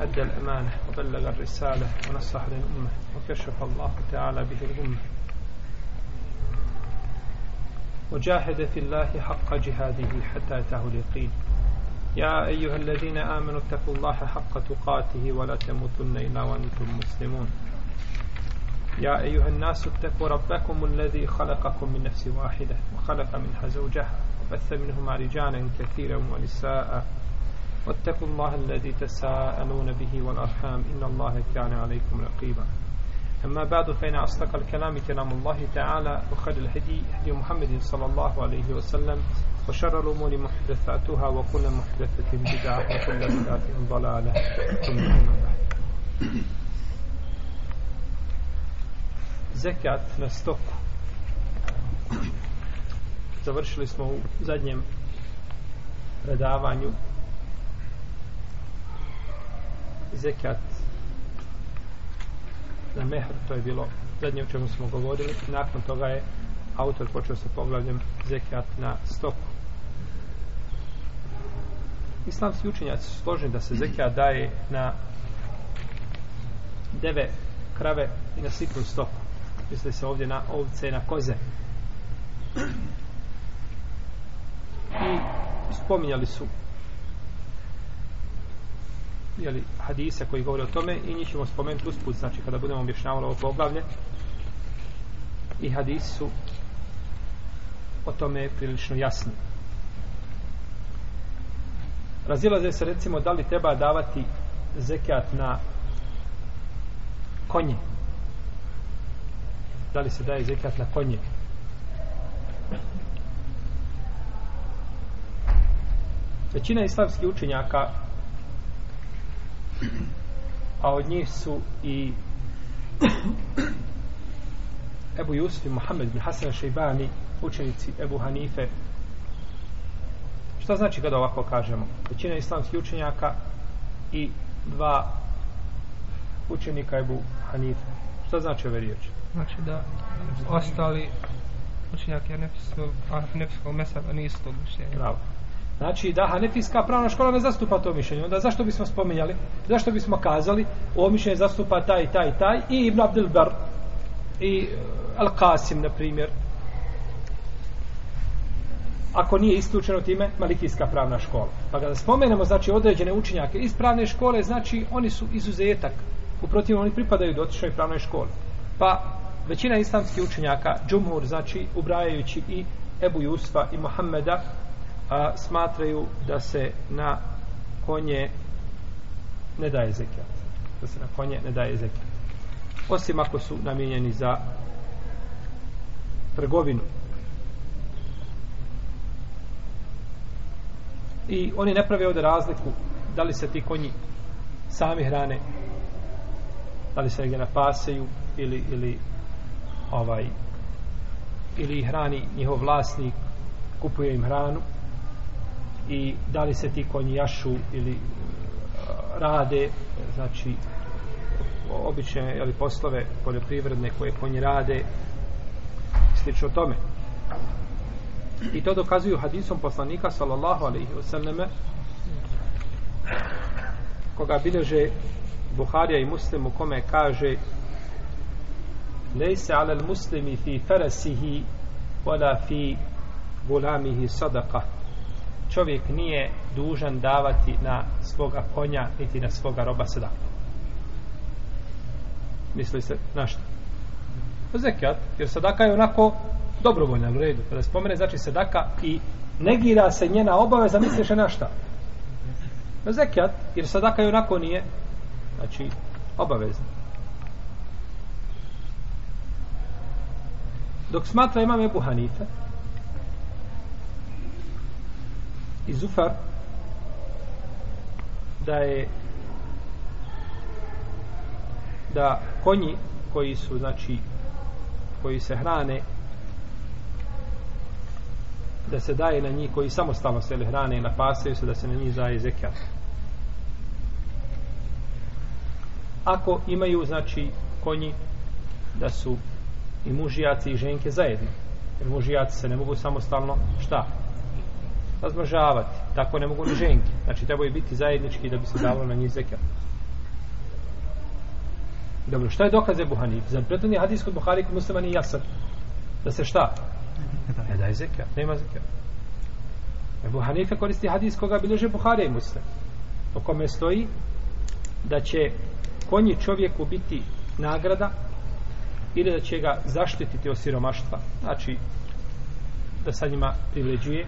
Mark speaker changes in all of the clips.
Speaker 1: أدى الأمانة وبلغ الرسالة ونصح للأمة وكشف الله تعالى به الأمة وجاهد في الله حق جهاده حتى أتاه اليقين. يا أيها الذين آمنوا اتقوا الله حق تقاته ولا تموتن إلا وأنتم مسلمون. يا أيها الناس اتقوا ربكم الذي خلقكم من نفس واحدة وخلق منها زوجها وبث منهما رجالا كثيرا ونساء واتقوا الله الذي تساءلون به والأرحام. إن الله كان عليكم رقيبا. أما بعد فإن أصدق الكلام كلام الله تعالى وخير الهدي هدي محمد صلى الله عليه وسلم وشر الأمور محدثاتها وكل محدثة بدعة وكل بدعة ضلالة ثم أما بعد završili smo u zadnjem predavanju zekat na mehr, to je bilo zadnje o čemu smo govorili. Nakon toga je autor počeo sa poglavljem zekat na stoku. Islamski učenjaci su složeni da se zekat daje na deve krave i na sitnu stoku. Misli se ovdje na ovce i na koze. I spominjali su jeli, hadise koji govore o tome i njih ćemo spomenuti usput znači kada budemo objašnjavali ovo poglavlje. I hadisu su o tome prilično jasni. Razilaze se recimo da li treba davati zekat na konje? Da li se daje zekat na konje? Većina islamskih učenjaka a od njih su i Ebu Jusuf i Mohamed bin Hasan Šeibani učenici Ebu Hanife šta znači kada ovako kažemo većina islamskih učenjaka i dva učenika Ebu Hanife šta znači ove riječi
Speaker 2: znači da ostali učenjaki Hanefijskog mesaba nisu tog mišljenja.
Speaker 1: Bravo. Znači da Hanefijska pravna škola ne zastupa to mišljenje. Onda zašto bismo spominjali? Zašto bismo kazali ovo mišljenje zastupa taj, taj, taj i Ibn Abdel Bar i e, Al-Qasim, na primjer. Ako nije isključeno time Malikijska pravna škola. Pa kada spomenemo znači određene učenjake iz pravne škole, znači oni su izuzetak. Uprotiv oni pripadaju dotičnoj pravnoj školi. Pa većina islamskih učenjaka, džumhur, znači ubrajajući i Ebu Jusfa i Mohameda, a, smatraju da se na konje ne daje zekijat. Da se na konje ne daje zekijat. Osim ako su namijenjeni za trgovinu. I oni ne prave ovde razliku da li se ti konji sami hrane da li se negdje napaseju ili, ili ovaj ili hrani njihov vlasnik kupuje im hranu i da li se ti konji jašu ili e, rade e, znači obične ili poslove poljoprivredne koje konji rade slično tome. I to dokazuju hadisom poslanika sallallahu alaihi wasallam koga bileže Buharija i Muslim u kome kaže lejse ala muslimi fi farasihi wala fi gulamihi sadaka čovjek nije dužan davati na svoga konja niti na svoga roba sadaku. Misli se na što? Zekat jer sadaka je onako dobrovoljna u redu. Kada spomene znači sadaka i negira se njena obaveza misliš na šta? Zekat jer sadaka je onako nije znači obavezna. dok smatra imam Ebu Hanife i Zufar da je da konji koji su znači koji se hrane da se daje na njih koji samostalno se hrane i napasaju se da se na njih daje zekijat ako imaju znači konji da su i mužijaci i ženke zajedno. Jer mužijaci se ne mogu samostalno šta? Razmnožavati. Tako ne mogu ni ženke. Znači trebaju biti zajednički da bi se dalo na njih zekat. dobro šta je dokaz Ebu Hanif za prethodni hadis kod Buhari kod muslima nije jasan? Da se šta? Ne daje zekat, nema zekat. Ebu Hanife koristi hadis koga bilježe Buhari i muslim po kome stoji da će konji čovjeku biti nagrada ili da će ga zaštititi od siromaštva. Znači da sa njima privređuje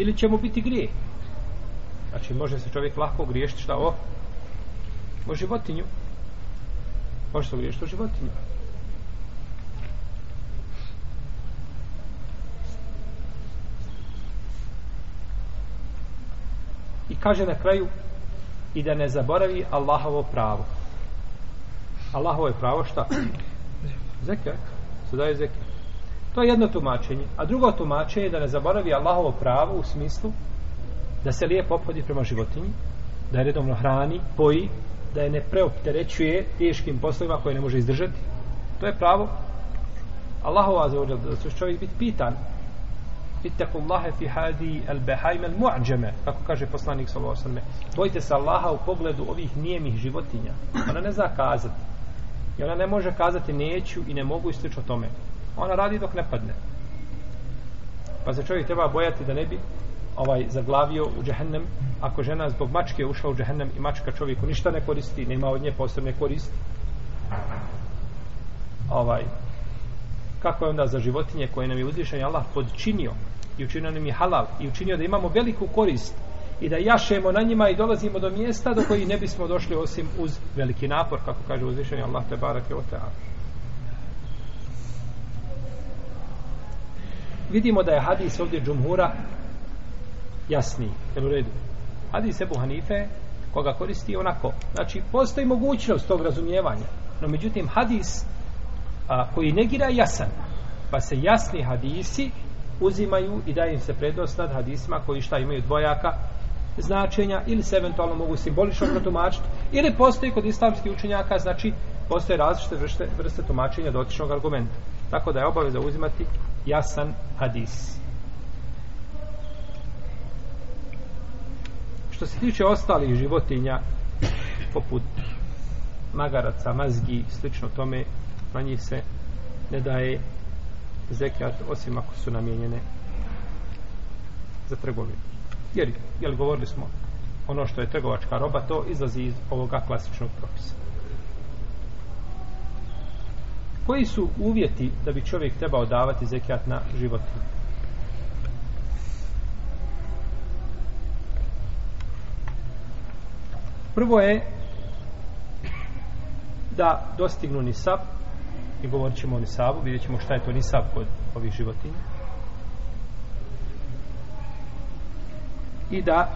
Speaker 1: ili će mu biti grije znači može se čovjek lako griješiti šta o? O životinju. Može se griješiti o životinju. I kaže na kraju i da ne zaboravi Allahovo pravo. Allahovo je pravo šta? Zekija se daje zekija to je jedno tumačenje. A drugo tumačenje je da ne zaboravi Allahovo pravo u smislu da se lijepo ophodi prema životinji da je redovno hrani, poji da je ne preopterećuje teškim poslovima koje ne može izdržati. To je pravo Allahova za da će čovjek biti pitan. Ittaqullaha fi hadi al-bahaim al mu'đeme, kako kaže poslanik sallallahu alejhi ve sellem bojte se Allaha u pogledu ovih nijemih životinja. Ona ne zna kazati. I ona ne može kazati neću i ne mogu i o tome ona radi dok ne padne. Pa se čovjek treba bojati da ne bi ovaj zaglavio u džehennem. Ako žena zbog mačke ušla u džehennem i mačka čovjeku ništa ne koristi nema od nje posebne koristi. Ovaj kako je onda za životinje koje nam je uzvišen Allah podčinio i učinio nam je halal i učinio da imamo veliku korist i da jašemo na njima i dolazimo do mjesta do koji ne bismo došli osim uz veliki napor kako kaže uzvišen Allah te barake o teatru vidimo da je hadis ovdje džumhura jasni jel u redu? Hadis Ebu Hanife koga koristi onako. Znači postoji mogućnost tog razumijevanja. No međutim hadis a, koji negira jasan. Pa se jasni hadisi uzimaju i daje im se prednost nad hadisima koji šta imaju dvojaka značenja ili se eventualno mogu simbolično protumačiti ili postoji kod islamskih učenjaka znači postoje različite vrste, vrste tumačenja dotičnog argumenta tako da je obaveza uzimati jasan hadis. Što se tiče ostalih životinja poput magaraca, mazgi slično tome na njih se ne daje zekat osim ako su namijenjene za trgovinu. Jer, jer govorili smo ono što je trgovačka roba to izlazi iz ovoga klasičnog propisa koji su uvjeti da bi čovjek trebao davati zekat na životinu prvo je da dostignu nisab i govorit ćemo o nisabu vidjet ćemo šta je to nisab kod ovih životinja. I da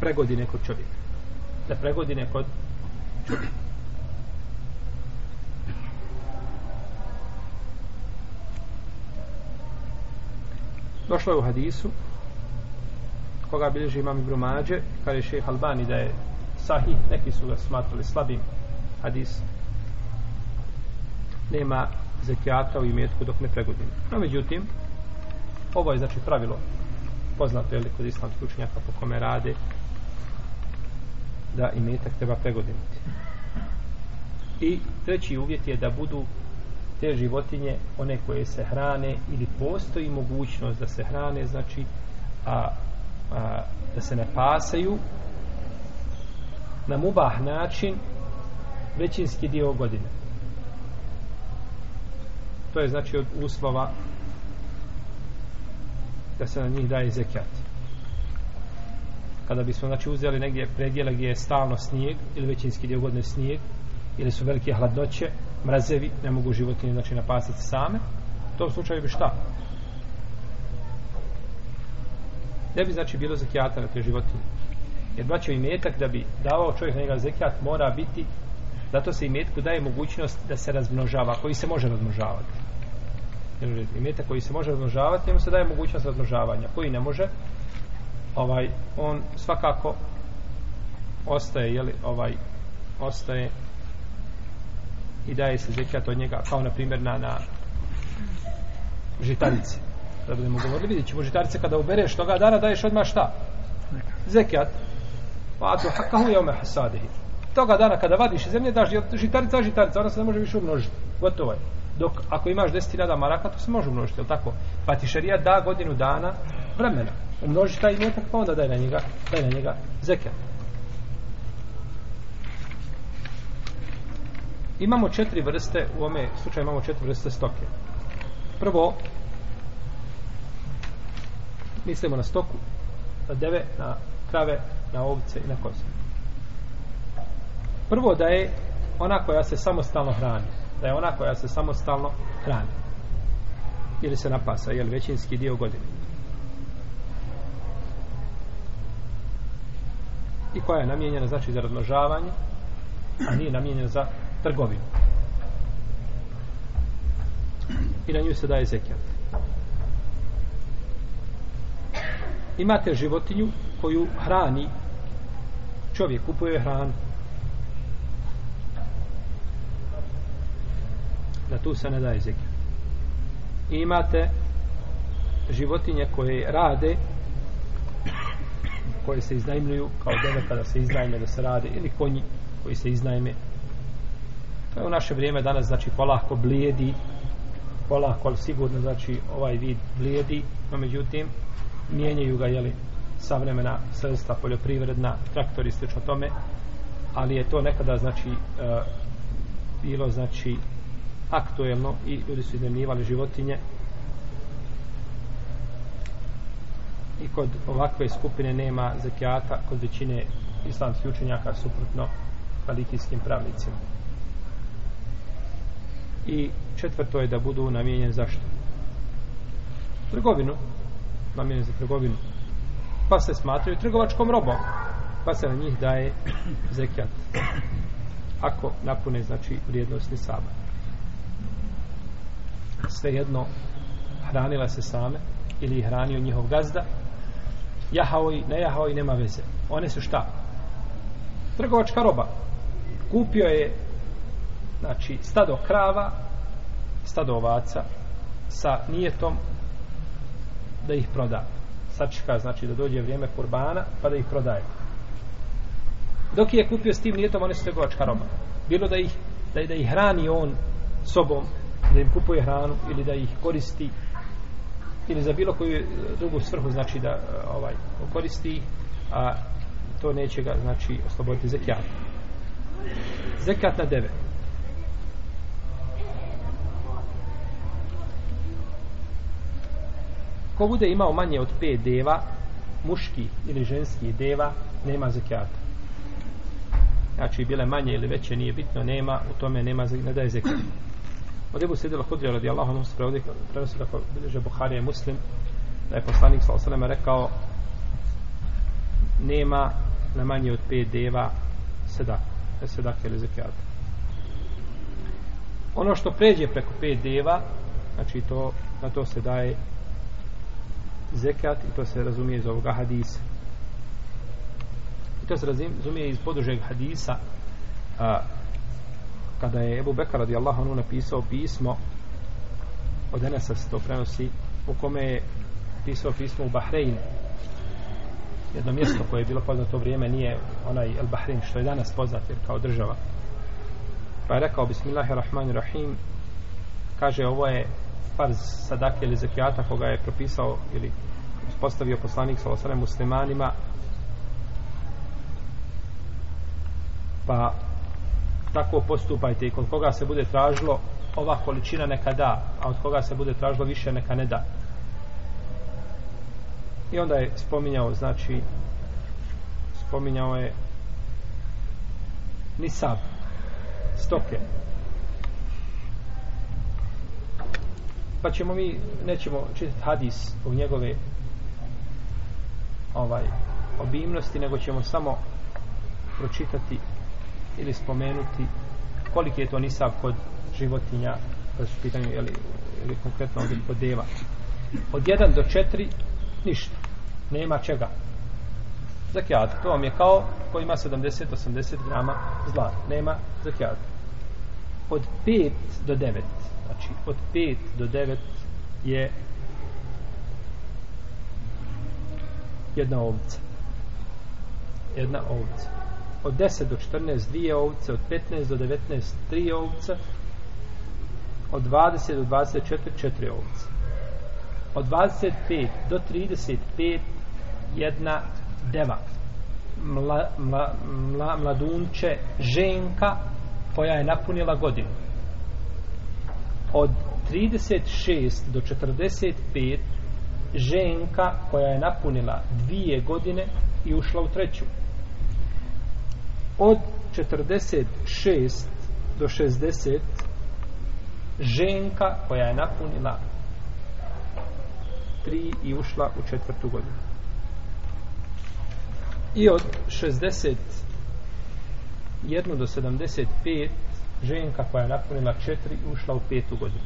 Speaker 1: pregodine kod čovjeka. Da pregodine kod čovjeka. Došlo je u hadisu koga bilježi imam Ibn Mađe kada je šeheh Albani da je sahih neki su ga smatrali slabim hadis nema zekijata u imetku dok ne pregodine. No, međutim, ovo je znači pravilo poznato je li kod islamskih učenjaka po kome rade da imetak treba pregodiniti. I treći uvjet je da budu te životinje one koje se hrane ili postoji mogućnost da se hrane znači a, a, da se ne pasaju na mubah način većinski dio godine. To je znači od uslova da se na njih daje zekijat kada bismo znači uzeli negdje predjele gdje je stalno snijeg ili većinski dio godine snijeg ili su velike hladnoće mrazevi, ne mogu životinje znači napasati same u tom slučaju bi šta ne bi znači bilo zekijata na te životinje Jer braćo imetak da bi davao čovjek na njega zekijat mora biti zato se imetku daje mogućnost da se razmnožava, koji se može razmnožavati. Jer imetak koji se može razmnožavati, njemu se daje mogućnost razmnožavanja. Koji ne može, ovaj, on svakako ostaje, jeli, ovaj, ostaje i daje se zekijat od njega, kao na primjer na, na žitarice. Da budemo govorili, vidjet ćemo žitarice kada ubereš toga dana, daješ odmah šta? Zekijat. Pa to hakahu je ome hasadihi. Toga dana kada vadiš iz zemlje, daš žitarica, žitarica, ona se ne može više umnožiti. Gotovo je. Dok ako imaš 10.000 maraka, to se može umnožiti, je tako? Pa ti šarija da godinu dana vremena. Umnoži taj imetak, pa onda daj na njega, daj na njega zekijat. Imamo četiri vrste, u ome slučaju imamo četiri vrste stoke. Prvo, mislimo na stoku, na deve, na krave, na ovce i na koze. Prvo da je ona koja se samostalno hrani. Da je ona koja se samostalno hrani. Ili se napasa, jel većinski dio godine. I koja je namijenjena znači za razmnožavanje, a nije namijenjena za trgovinu. I na nju se daje zekijat. Imate životinju koju hrani čovjek, kupuje hranu. Na tu se ne daje zekijat. I imate životinje koje rade koje se iznajmljuju kao deve kada se iznajme da se rade ili konji koji se iznajme To je u naše vrijeme danas, znači, polako blijedi, polako, ali sigurno, znači, ovaj vid blijedi, no međutim, mijenjaju ga, jeli, savremena sredstva, poljoprivredna, traktori, slično tome, ali je to nekada, znači, e, bilo, znači, aktuelno i ljudi su iznemljivali životinje. I kod ovakve skupine nema zekijata kod većine islamskih učenjaka suprotno kalitijskim pravnicima i četvrto je da budu namijenjeni zašto? Trgovinu. Namijenjeni za trgovinu. Pa se smatraju trgovačkom robom. Pa se na njih daje zekijat. Ako napune, znači, vrijednosti sabat. Svejedno, hranila se same ili ih hranio njihov gazda, jahao i ne jahao i nema veze. One su šta? Trgovačka roba. Kupio je znači stado krava stado ovaca sa nijetom da ih proda. Sačeka znači da dođe vrijeme kurbana pa da ih prodaje. Dok je kupio s tim nijetom one su trgovačka roba. Bilo da ih da, da ih hrani on sobom da im kupuje hranu ili da ih koristi ili za bilo koju drugu svrhu znači da e, ovaj koristi a to neće ga znači osloboditi. Zekijat zekat na devet. Ko bude imao manje od pet deva muški ili ženski deva nema zekijata znači bile manje ili veće nije bitno nema u tome nema ne daje zekijat od Ebu Sidila Hudrija radi anhu se prenosi kako bilježe Buhari je muslim da je poslanik sa osalema rekao nema na manje od pet deva sedak sedak ili zekijata. ono što pređe preko pet deva znači to na to se daje zekat i to se razumije iz ovoga hadisa. I to se razumije iz podužeg hadisa a, kada je Ebu Bekar radijallahu anhu napisao pismo od Enesa se to prenosi u kome je pisao pismo u Bahrein. Jedno mjesto koje je bilo poznato vrijeme nije onaj El Bahrein što je danas poznat jer kao država. Pa je rekao Bismillahirrahmanirrahim kaže ovo je farz sadake ili zekijata koga je propisao ili postavio poslanik sa osrem muslimanima pa tako postupajte i kod koga se bude tražilo ova količina neka da a od koga se bude tražilo više neka ne da. I onda je spominjao znači spominjao je nisab stoke. Pa ćemo mi nećemo čitati hadis u njegove ovaj obimnosti, nego ćemo samo pročitati ili spomenuti koliki je to nisab kod životinja, kada su pitanju, ili, ili konkretno ovdje kod deva. Od 1 do 4 ništa. Nema čega. Zakijat. To vam je kao ko ima 70-80 grama zlata. Nema zakijat. Od 5 do 9. Znači, od 5 do 9 je jedna ovca. Jedna ovca. Od 10 do 14 dvije ovce, od 15 do 19 tri ovce, od 20 do 24 četiri ovce. Od 25 do 35 jedna deva. Mla, mla, mla, mladunče ženka koja je napunila godinu. Od 36 do 45 ženka koja je napunila dvije godine i ušla u treću. Od 46 do 60 ženka koja je napunila tri i ušla u četvrtu godinu. I od 61 do 75 ženka koja je napunila četiri i ušla u petu godinu.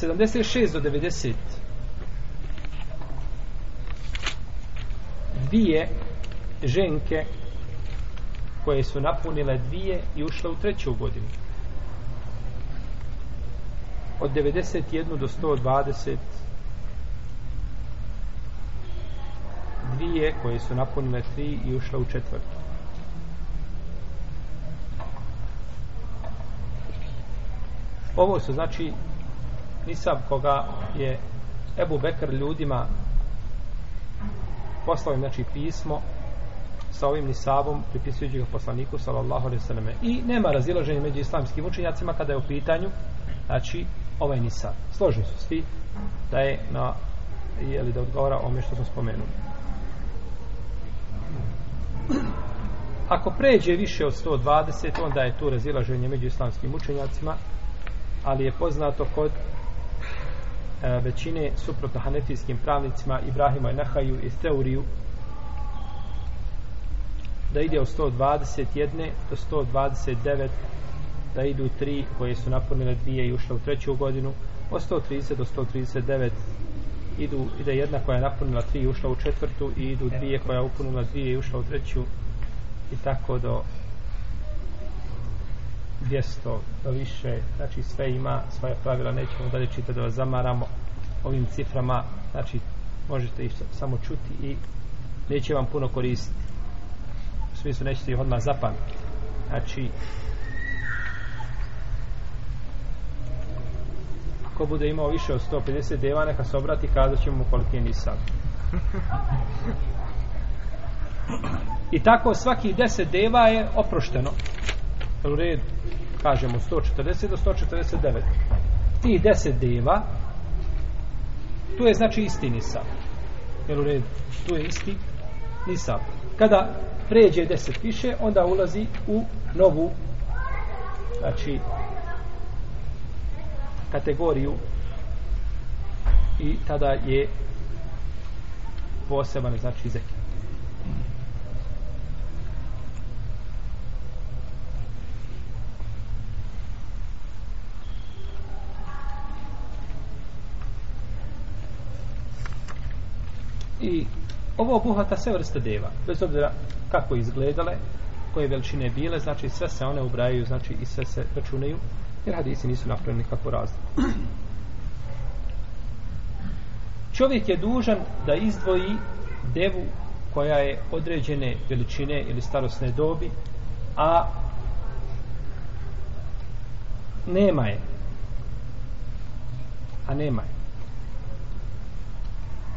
Speaker 1: 76 do 90 dvije ženke koje su napunile dvije i ušle u treću godinu. Od 91 do 120 dvije koje su napunile tri i ušle u četvrtu. Ovo su znači nisab koga je Ebu Bekr ljudima poslao im znači pismo sa ovim nisabom pripisujući ga poslaniku sallallahu alaihi sallam i nema razilaženja među islamskim učenjacima kada je u pitanju znači ovaj nisab. Složni su svi da je na je li da odgovara ome što smo spomenuli. Ako pređe više od 120 onda je tu razilaženje među islamskim učenjacima ali je poznato kod e, većine suprotno hanefijskim pravnicima Ibrahima i Nahaju i Teuriju da ide od 121 do 129 da idu tri koje su napunile dvije i ušle u treću godinu od 130 do 139 idu, ide jedna koja je napunila tri i ušla u četvrtu i idu dvije koja je upunila dvije i ušla u treću i tako do 200 do više znači sve ima svoje pravila nećemo dalje čitati da vas zamaramo ovim ciframa znači možete ih samo čuti i neće vam puno koristiti. U smislu nećete ih odmah zapamtiti. Znači ko bude imao više od 150 deva neka se obrati kazat ćemo mu koliki je nisam i tako svaki 10 deva je oprošteno Dakle, u redu. Kažemo 140 do 149 ti 10 deva tu je znači isti nisab. Jel u redu? Tu je isti nisab. Kada pređe 10 više onda ulazi u novu znači kategoriju. I tada je poseban znači zekijat. I ovo obuhvata sve vrste deva, bez obzira kako izgledale, koje veličine bile, znači sve se one ubrajaju, znači i sve se računaju, jer hadisi nisu napravili nikakvu razliku. Čovjek je dužan da izdvoji devu koja je određene veličine ili starosne dobi, a nema je. A nema je.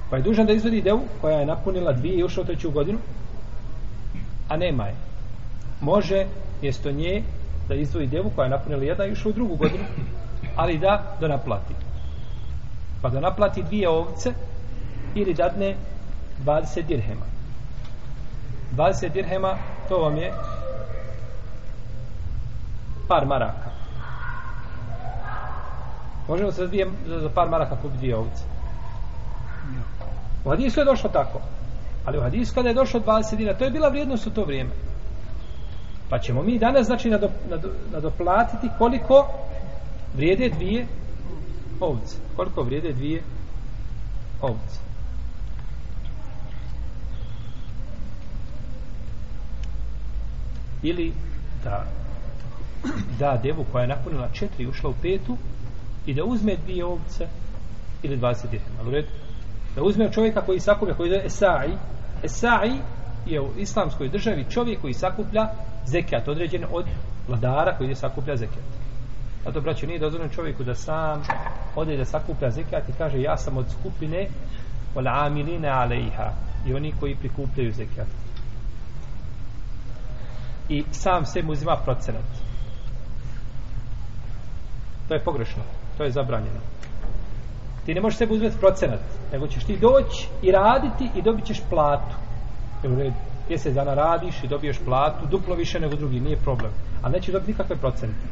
Speaker 1: Pa je dužan da izvedi devu koja je napunila dvije i ušla u treću godinu, a nema je. Može mjesto nje da izdvoji devu koja je napunila jedna i ušla u drugu godinu, ali da da naplati. Pa da naplati dvije ovce ili dadne 20 dirhema. 20 dirhema, to vam je par maraka. Možemo se za, dvije, za par maraka kupiti dvije ovce. U hadisu je došlo tako. Ali u hadisu kada je došlo 20 dinara, to je bila vrijednost u to vrijeme. Pa ćemo mi danas, znači, nadop, nadoplatiti koliko vrijede dvije ovce. Koliko vrijede dvije ovce. Ili da da devu koja je napunila četiri ušla u petu i da uzme dvije ovce ili 20 dirhama. U redu? Da uzme čovjeka koji sakuplja, koji zove Esai. Esai je u islamskoj državi čovjek koji sakuplja zekijat određen od vladara koji je sakuplja zekijat. Zato, braću, nije dozvoljeno čovjeku da sam ode da sakuplja zekijat i kaže ja sam od skupine od amiline alejha i oni koji prikupljaju zekijat. I sam se mu uzima procenat. To je pogrešno. To je zabranjeno. Ti ne možeš sebi uzmeti procenat, nego ćeš ti doći i raditi i dobit ćeš platu. Evo red, mjesec dana radiš i dobiješ platu, duplo više nego drugi, nije problem. A nećeš dobiti nikakve procente.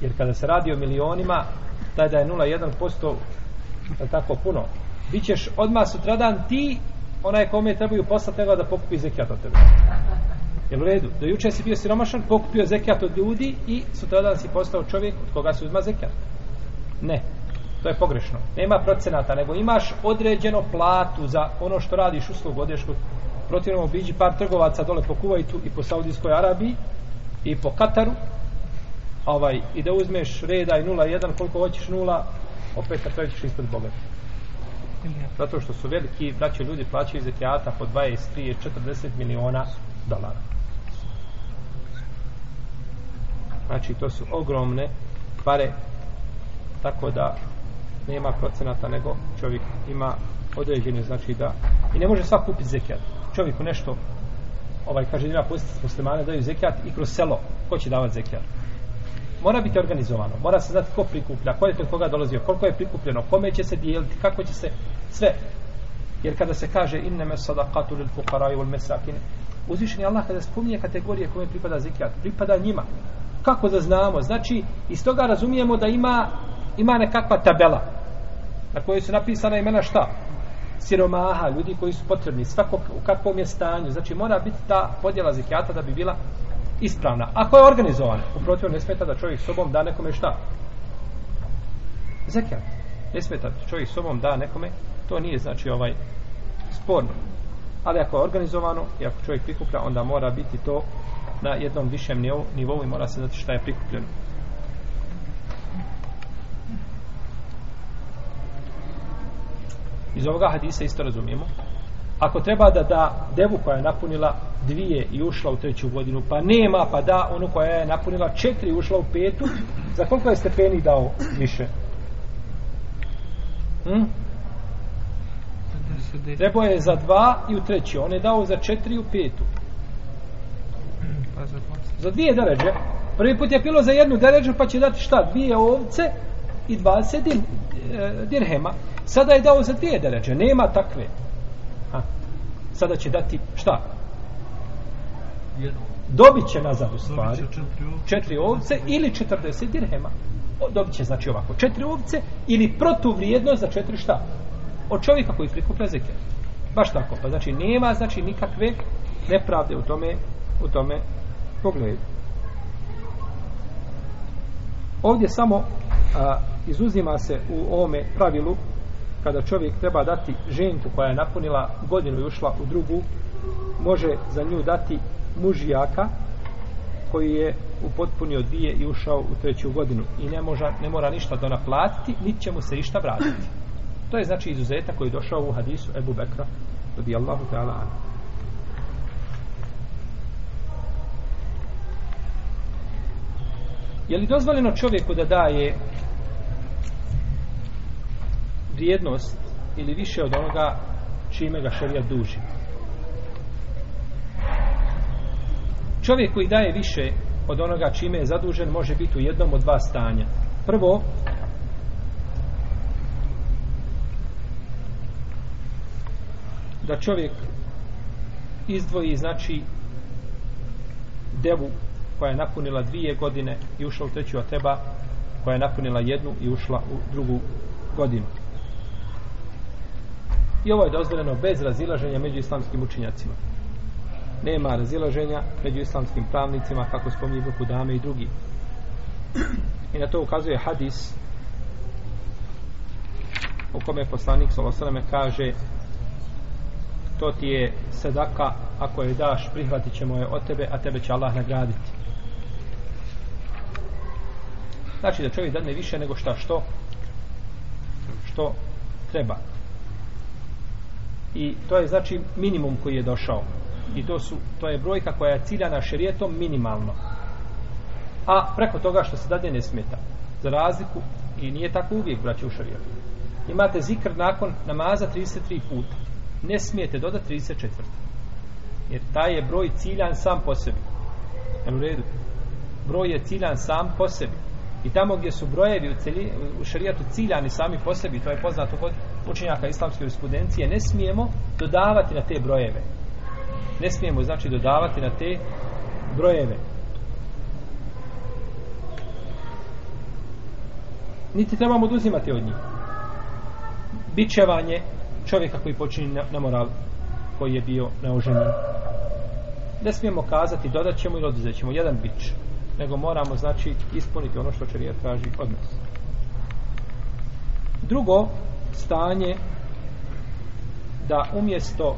Speaker 1: Jer kada se radi o milionima, taj da je 0,1% je tako puno. Bićeš odmah sutradan ti, onaj kome trebaju poslati da pokupi zekijat od tebe. Jel u redu? Do juče si bio siromašan, pokupio zekijat od ljudi i sutradan si postao čovjek od koga se uzma zekijat. Ne. To je pogrešno. Nema procenata, nego imaš određeno platu za ono što radiš uslugu, odeš kod protivnom obiđi par trgovaca dole po Kuvajtu i po Saudijskoj Arabiji i po Kataru. Ovaj, i da uzmeš reda i 0,1 koliko hoćeš nula opet na kraju ćeš ispred Boga. Zato što su veliki braće ljudi plaćaju zekijata po 20, 30, 40 miliona dolara. Znači to su ogromne pare tako da nema procenata nego čovjek ima određene znači da i ne može sva kupiti zekijat čovjeku nešto ovaj kaže ima pustiti muslimane daju zekijat i kroz selo ko će davati zekijat mora biti organizovano mora se znati ko prikuplja ko je kod koga dolazio koliko je prikupljeno kome će se dijeliti kako će se sve. Jer kada se kaže inneme sadaqatu lil fuqara wal masakin uzvišeni Allah kada spominje kategorije kome pripada zekijat pripada njima. Kako da znamo? Znači iz toga razumijemo da ima ima nekakva tabela na kojoj su napisana imena šta? Siromaha, ljudi koji su potrebni svako u kakvom je stanju. Znači mora biti ta podjela zekijata da bi bila ispravna. Ako je organizovana uprotiv ne smeta da čovjek sobom da nekome šta? Zekijat. Ne smeta da čovjek sobom da nekome to nije znači ovaj sporno. Ali ako je organizovano i ako čovjek prikuplja onda mora biti to na jednom višem nivou i mora se znati šta je prikupljeno. Iz ovoga hadisa isto razumijemo ako treba da da devu koja je napunila dvije i ušla u treću godinu pa nema pa da onu koja je napunila četiri i ušla u petu za koliko je stepeni dao više hm? Trebao je za dva i u treći. On je dao za četiri i u petu. Pa za, za dvije deređe. Prvi put je pilo za jednu deređu pa će dati šta? Dvije ovce i 20 din, e, dirhema. Sada je dao za dvije deređe. Nema takve. Ha. Sada će dati šta? Dobit će nazad u stvari. Četiri ovce ili 40 dirhema. Dobit će znači ovako. Četiri ovce ili protuvrijednost za četiri šta? Od čovjeka koji prikuplja zekijat. Baš tako. Pa znači nema znači nikakve nepravde u tome u tome pogledu. Ovdje samo a, izuzima se u ovome pravilu kada čovjek treba dati ženku koja je napunila godinu i ušla u drugu može za nju dati mužijaka koji je upotpunio dvije i ušao u treću godinu i ne, može, ne mora ništa da naplatiti niti će mu se išta vratiti. To je znači izuzetak koji je došao u hadisu Ebu Bekra radijallahu ta'ala anhu. Je li dozvoljeno čovjeku da daje vrijednost ili više od onoga čime ga šerija duži? Čovjek koji daje više od onoga čime je zadužen može biti u jednom od dva stanja. Prvo, da čovjek izdvoji znači devu koja je napunila dvije godine i ušla u treću, a teba koja je napunila jednu i ušla u drugu godinu. I ovo je dozvoljeno bez razilaženja među islamskim učinjacima. Nema razilaženja među islamskim pravnicima, kako spominje Ibn Kudame i drugi. I na to ukazuje hadis u kome poslanik Salosaleme kaže to ti je sedaka ako je daš prihvatit ćemo je od tebe a tebe će Allah nagraditi znači da čovjek dadne više nego šta što što treba. I to je znači minimum koji je došao. I to su to je brojka koja je ciljana šerijetom minimalno. A preko toga što se dadne ne smeta. Za razliku i nije tako uvijek braće u šarijetu imate zikr nakon namaza 33 puta. Ne smijete dodati 34 jer taj je broj ciljan sam po sebi. U redu? Broj je ciljan sam po sebi i tamo gdje su brojevi u, cilj, u šarijatu ciljani sami po sebi to je poznato kod učenjaka islamske jurisprudencije ne smijemo dodavati na te brojeve. Ne smijemo znači dodavati na te brojeve. Niti trebamo oduzimati od njih. Bičevanje čovjeka koji počini na, na moral koji je bio neoženjen ne smijemo kazati dodat ćemo ili oduzet ćemo. Jedan bič nego moramo znači ispuniti ono što čarija traži od nas. Drugo stanje da umjesto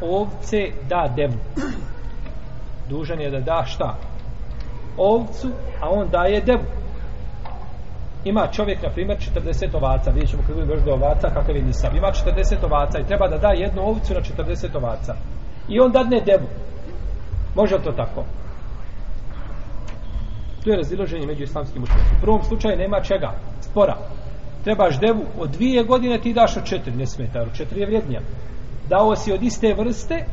Speaker 1: ovce da devu dužan je da da šta? Ovcu a on daje devu ima čovjek na primjer 40 ovaca. Vidjet ćemo kad budemo još do ovaca kakav je nisam. Ima 40 ovaca i treba da da jednu ovcu na 40 ovaca. I on dadne devu može li to tako tu je razilaženje među islamskim učenicima u prvom slučaju nema čega spora trebaš devu od dvije godine ti daš od četiri ne smeta od četiri je vrijednija dao si od iste vrste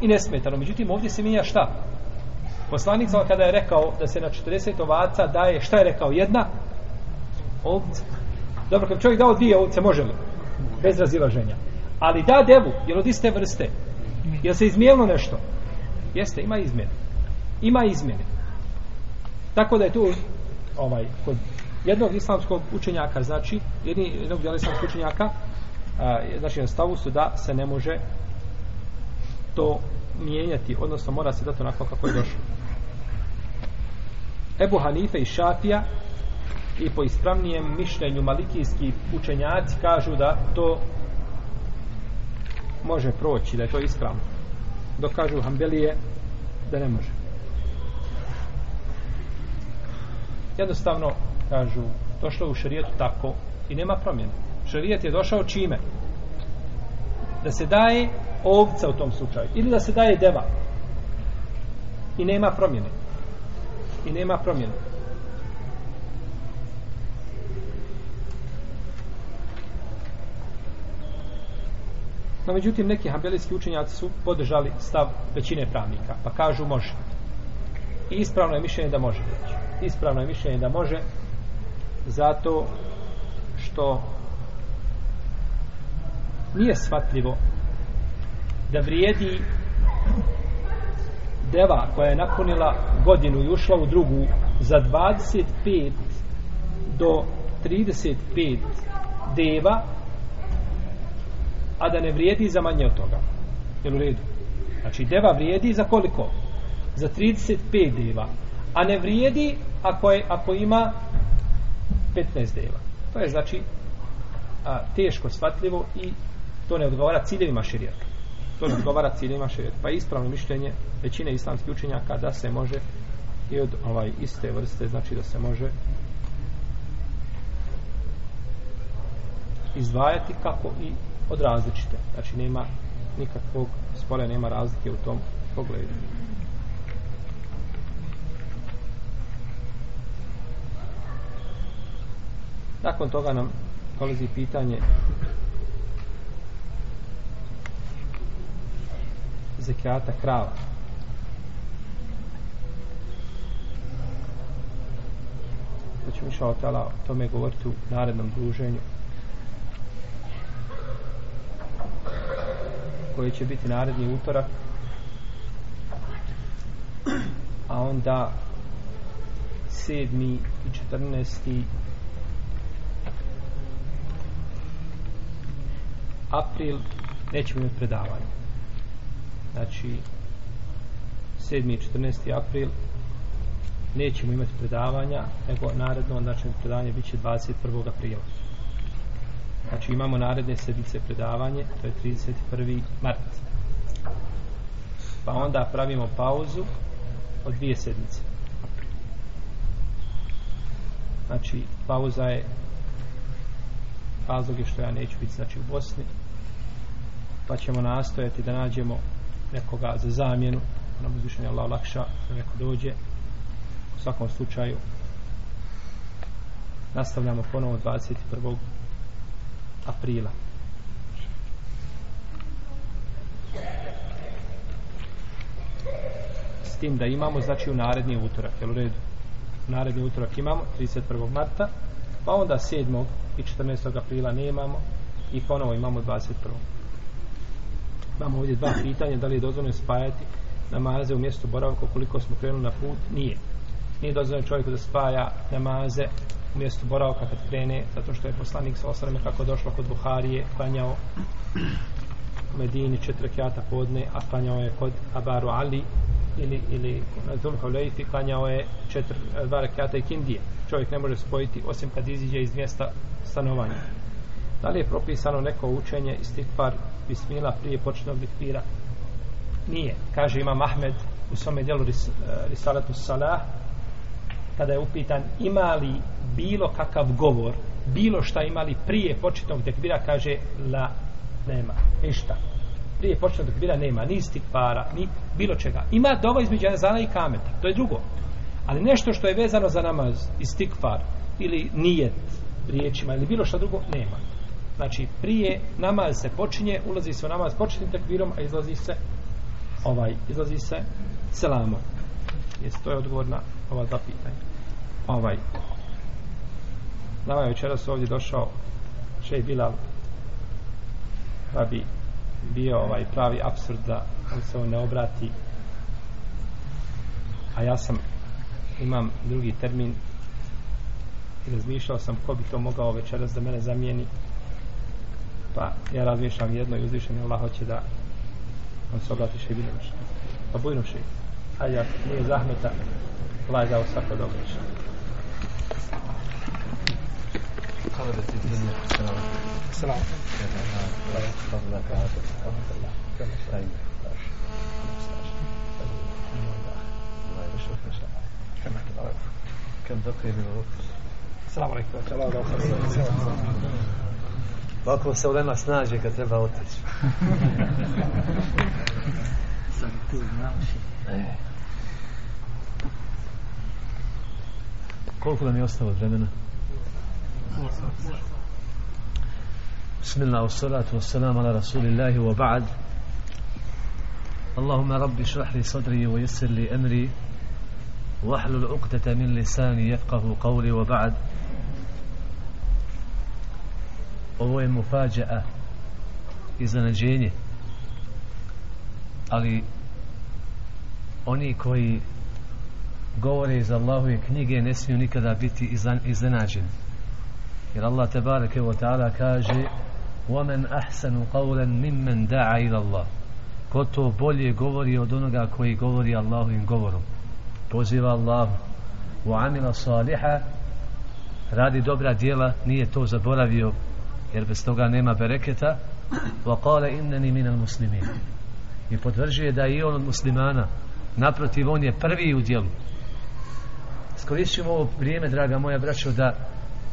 Speaker 1: i ne smeta međutim ovdje se mija šta poslanik kada je rekao da se na 40 ovaca daje šta je rekao jedna ovce. Dobro, kad čovjek dao dvije ovce, može li? Bez razilaženja. Ali da devu, jer od iste vrste? Je se izmijenilo nešto? Jeste, ima izmjene. Ima izmjene. Tako da je tu ovaj, kod jednog islamskog učenjaka, znači, jedni, jednog djela islamskog učenjaka, a, znači na stavu su da se ne može to mijenjati, odnosno mora se dati onako kako je došlo. Ebu Hanife i Šafija i po ispravnijem mišljenju malikijski učenjaci kažu da to može proći, da je to ispravno. Dok kažu Hanbelije da ne može. Jednostavno kažu došlo u šarijetu tako i nema promjene. Šarijet je došao čime? Da se daje ovca u tom slučaju. Ili da se daje deva. I nema promjene. I nema promjene. No, međutim, neki hambelijski učenjaci su podržali stav većine pravnika, pa kažu može. I ispravno je mišljenje da može reći. Ispravno je mišljenje da može, zato što nije shvatljivo da vrijedi deva koja je napunila godinu i ušla u drugu za 25 do 35 deva a da ne vrijedi za manje od toga. Jel u redu? Znači, deva vrijedi za koliko? Za 35 deva. A ne vrijedi ako, je, ako ima 15 deva. To je znači a, teško shvatljivo i to ne odgovara ciljevima širijata. To ne odgovara ciljevima širijata. Pa ispravno mišljenje većine islamskih učenjaka da se može i od ovaj iste vrste, znači da se može izdvajati kako i od različite. Znači nema nikakvog spora, nema razlike u tom pogledu. Nakon toga nam dolazi pitanje zekijata krava. Da ćemo išao o tome govoriti u narednom druženju. koje će biti naredni utorak a onda sedmi i četrnesti april nećemo imati predavanje znači sedmi i četrnesti april nećemo imati predavanja nego naredno znači predavanje predavanje će 21. aprila znači imamo naredne sedmice predavanje to je 31. mart pa onda pravimo pauzu od dvije sedmice znači pauza je razlog je što ja neću biti znači u Bosni pa ćemo nastojati da nađemo nekoga za zamjenu nam uzvišen je Allah lakša da neko dođe u svakom slučaju nastavljamo ponovo 21 aprila s tim da imamo znači u naredni utorak jel u redu u naredni utorak imamo 31. marta pa onda 7. i 14. aprila nemamo i ponovo imamo 21. Imamo ovdje dva pitanja, da li je dozvoljeno spajati namaze u mjestu boravka koliko smo krenuli na put? Nije. Nije dozvoljeno čovjeku da spaja namaze u mjestu boravka kad krene, zato što je poslanik sa osrame kako došlo kod Buharije, klanjao u Medini četiri kjata podne, a klanjao je kod Abaru Ali ili, ili na Zulhulejfi, klanjao je četiri, dva kjata i Kindije. Čovjek ne može spojiti osim kad iziđe iz mjesta stanovanja. Da li je propisano neko učenje istikfar bismila prije početnog likvira? Nije. Kaže ima Mahmed u svome dijelu ris, Risalatu Salah kada je upitan ima li bilo kakav govor bilo šta imali prije početnog tekbira kaže la nema ništa. Prije početnog tekbira nema ni stikvara, ni bilo čega. Ima dova između Azana i Kameta to je drugo. Ali nešto što je vezano za namaz istikfar ili nijet riječima ili bilo šta drugo nema. Znači prije namaz se počinje ulazi se u namaz početnim tekbirom a izlazi se ovaj izlazi se selamom. Jesi, to je odgovor na ova dva pitanja. Ovaj nama je večeras ovdje došao šej Bilal pa bi bio ovaj pravi absurd da on se on ne obrati. A ja sam imam drugi termin i razmišljao sam ko bi to mogao večeras da mene zamijeni. Pa ja razmišljam jedno i uzvišen Allah hoće da on se obrati še bilo pa bujno še a ja nije zahmeta Allah je dao svako dobro. še
Speaker 3: Hvala da ti dinje.
Speaker 1: Salam.
Speaker 3: كم بقي من الوقت؟
Speaker 1: Salam alaikum.
Speaker 3: Ovako se ulema snađe kad treba otići.
Speaker 4: Sam tu znaš.
Speaker 3: E. Koliko nam je ostalo od vremena? بسم الله والصلاة والسلام على رسول الله وبعد. اللهم رب اشرح لي صدري ويسر لي أمري واحلل عقدة من لساني يفقه قولي وبعد. Ovo je mufađa iznenađenje ali oni koji govore iz Allahove knjige ne smiju nikada biti iznenađeni. Jer Allah tebareke ve wa ta'ala kaže وَمَنْ ahsanu qawlan مِمَّنْ da'a ila Allah." Ko to bolje govori od onoga koji govori Allahovim govorom. Poziva Allah amila صَالِحَ Radi dobra djela, nije to zaboravio jer bez toga nema bereketa Wa qala innani minal muslimin. I potvrđuje da je i on od muslimana naprotiv on je prvi u djelu. Skoristimo ovo vrijeme, draga moja braćo, da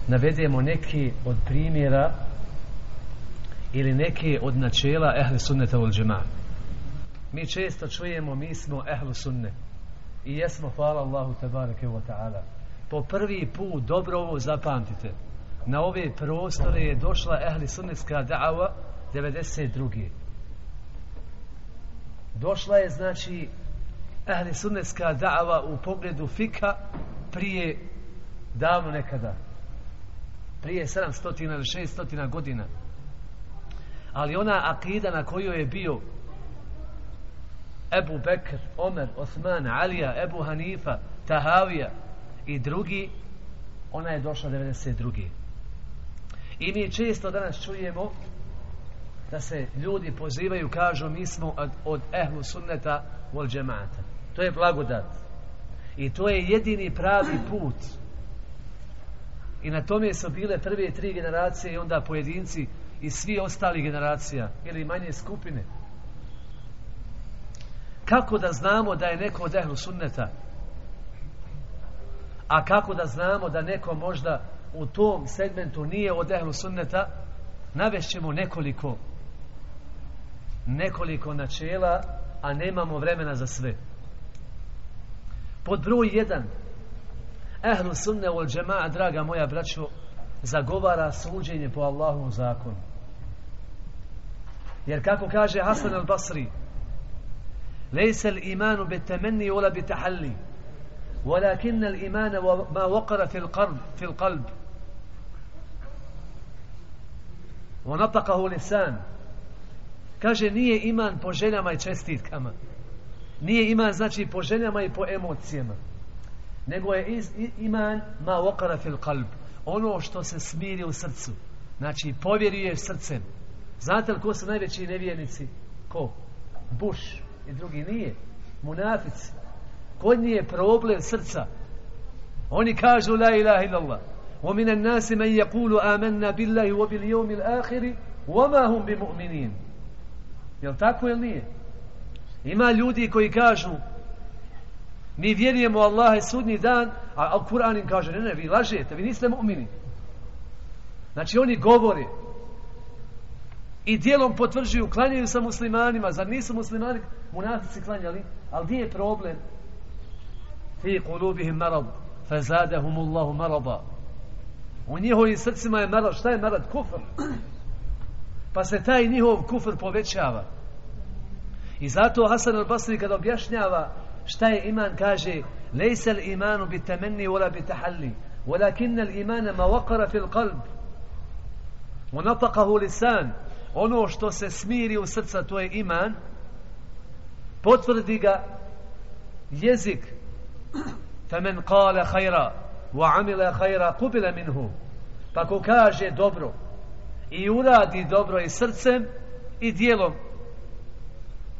Speaker 3: navedemo neki od primjera ili neke od načela ehli sunneta ul džema mi često čujemo mi smo ehli sunne. I jesmo hvala Allahu tabareke wa ta'ala. Po prvi put dobro ovo zapamtite. Na ove prostore je došla ehli sunnetska da'ava 92. došla je znači ehli sunnetska da'ava u pogledu fika prije davno nekada prije 700 ili 600 godina ali ona akida na kojoj je bio Ebu Bekr, Omer, Osman, Alija, Ebu Hanifa, Tahavija i drugi, ona je došla 92. I mi često danas čujemo da se ljudi pozivaju, kažu mi smo od, od ehlu sunneta vol džemata. To je blagodat. I to je jedini pravi put. I na tome su bile prve tri generacije i onda pojedinci i svi ostali generacija ili manje skupine. Kako da znamo da je neko od ehlu sunneta? A kako da znamo da neko možda u tom segmentu nije od ehlu sunneta? Navešćemo nekoliko nekoliko načela, a nemamo vremena za sve. Pod broj jedan, ehlu sunne ul džema'a, draga moja braćo, zagovara suđenje po Allahovom zakonu. Jer kako kaže Hasan al-Basri, ليس الإيمان بالتمني ولا بالتحلي ولكن الإيمان ما وقر في القلب في القلب ونطقه لسان kaže nije iman po željama i čestitkama nije iman znači po željama i po emocijama nego je iz, iman ma okara fil kalb ono što se smiri u srcu znači povjeruje srcem znate li ko su najveći nevjernici ko? Bush i drugi nije munafici kod nije problem srca oni kažu la ilaha illallah ومن الناس من يقول آمنا بالله وباليوم الآخر وما هم بمؤمنين Je li tako ili nije? Ima ljudi koji kažu mi vjerujemo Allah i sudnji dan, a, a Kur'an im kaže, ne, ne, vi lažete, vi niste mu'mini. Znači oni govore i dijelom potvrđuju, klanjaju sa muslimanima, zar nisu muslimani munafici klanjali? Ali gdje je problem? Fi kulubihim marad, fa Allahu marada. U njihovim srcima je marad, šta je marad? Kufr pa se taj njihov kufr povećava. I zato Hasan al-Basri kada objašnjava šta je iman kaže lejse l'imanu bi temenni wala bi tahalli walakin l'imana ma wakara fil qalb wa nataqahu lisan ono što se smiri u srca to je iman potvrdi ga jezik famen kale hajra wa amila hajra kubila minhu pa ko kaže dobro i uradi dobro i srcem i dijelom